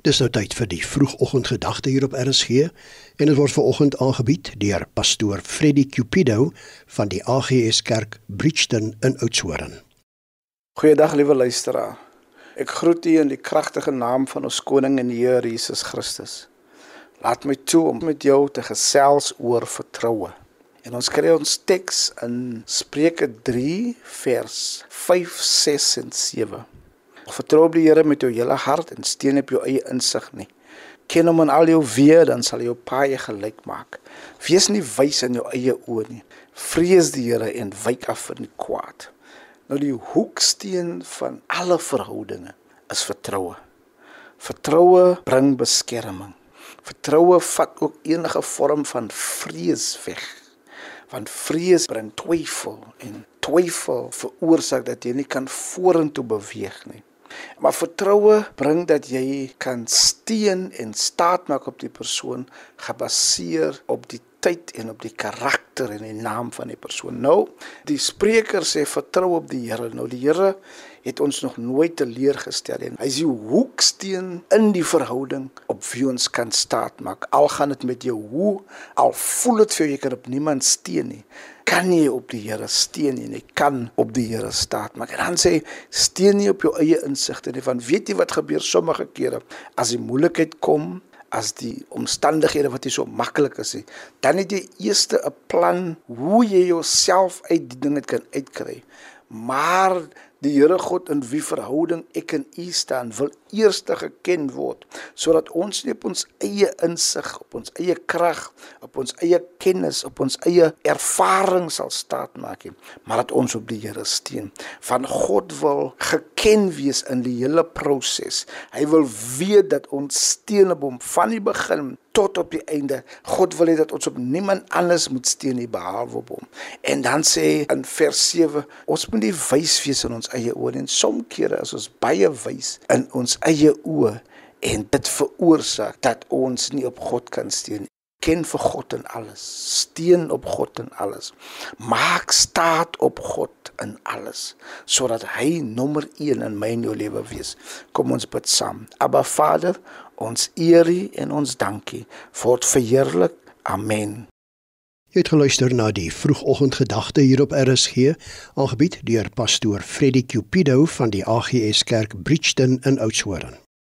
Dis nou tyd vir die vroegoggendgedagte hier op RSG en dit word veraloggend aangebied deur pastoor Freddie Cupido van die AGS Kerk Bridgton in Oudtshoorn. Goeiedag liewe luisteraar. Ek groet u in die kragtige naam van ons koning en Here Jesus Christus. Laat my toe om met jou te gesels oor vertroue. En ons kry ons teks in Spreuke 3 vers 5, 6 en 7. Vertrou op die Here met jou hele hart en steun op jou eie insig nie. Ken hom in al jou weë, dan sal hy jou paai gelyk maak. Wees nie wys in jou eie oë nie. Vrees die Here en wyk af van die kwaad. Nou die hoeksteen van alle verhoudinge is vertroue. Vertroue bring beskerming. Vertroue vat ook enige vorm van vrees weg. Want vrees bring twyfel en twyfel veroorsaak dat jy nie kan vorentoe beweeg nie. Maar vertroue bring dat jy kan steun en staat maak op die persoon gebaseer op die tyd en op die karakter en die naam van die persoon. Nou, die spreker sê vertrou op die Here. Nou die Here het ons nog nooit teleurgestel en hy is die hoeksteen in die verhouding op wie ons kan staat maak. Al gaan dit met jou hoe, al voel dit vir jou jy kan op niemand steun nie kan jy op die Here steun en jy kan op die Here staat maak. En dan sê steun nie op jou eie insigte nie, want weet jy wat gebeur sommige kere as die moeilikheid kom, as die omstandighede wat nie so maklik is nie, dan het jy eers 'n plan hoe jy jouself uit die dinge kan uitkry. Maar die Here God in wie verhouding ek en u staan wil eers geken word sodat ons nie op ons eie insig, op ons eie krag, op ons eie kennis, op ons eie ervaring sal staat maak nie, maar dat ons op die Here steun. Van God wil geken wees in die hele proses. Hy wil weet dat ons steun op hom van die begin tot op die einde. God wil hê dat ons op niemand anders moet steun nie behalwe op hom. En dan sê in vers 7, ons moet nie wys wees in ons eie oë en soms kere as ons baie wys in ons eie oë en dit veroorsaak dat ons nie op God kan steun ken vir God in alles, steun op God in alles. Maak staat op God in alles sodat hy nommer 1 in my en jou lewe wees. Kom ons bid saam. Aba Vader, ons eer U en ons dankie. Word verheerlik. Amen. Jy het geluister na die vroegoggendgedagte hier op RSG, aangebied deur pastoor Freddie Cupido van die AGS Kerk Bridgton in Oudtshoorn.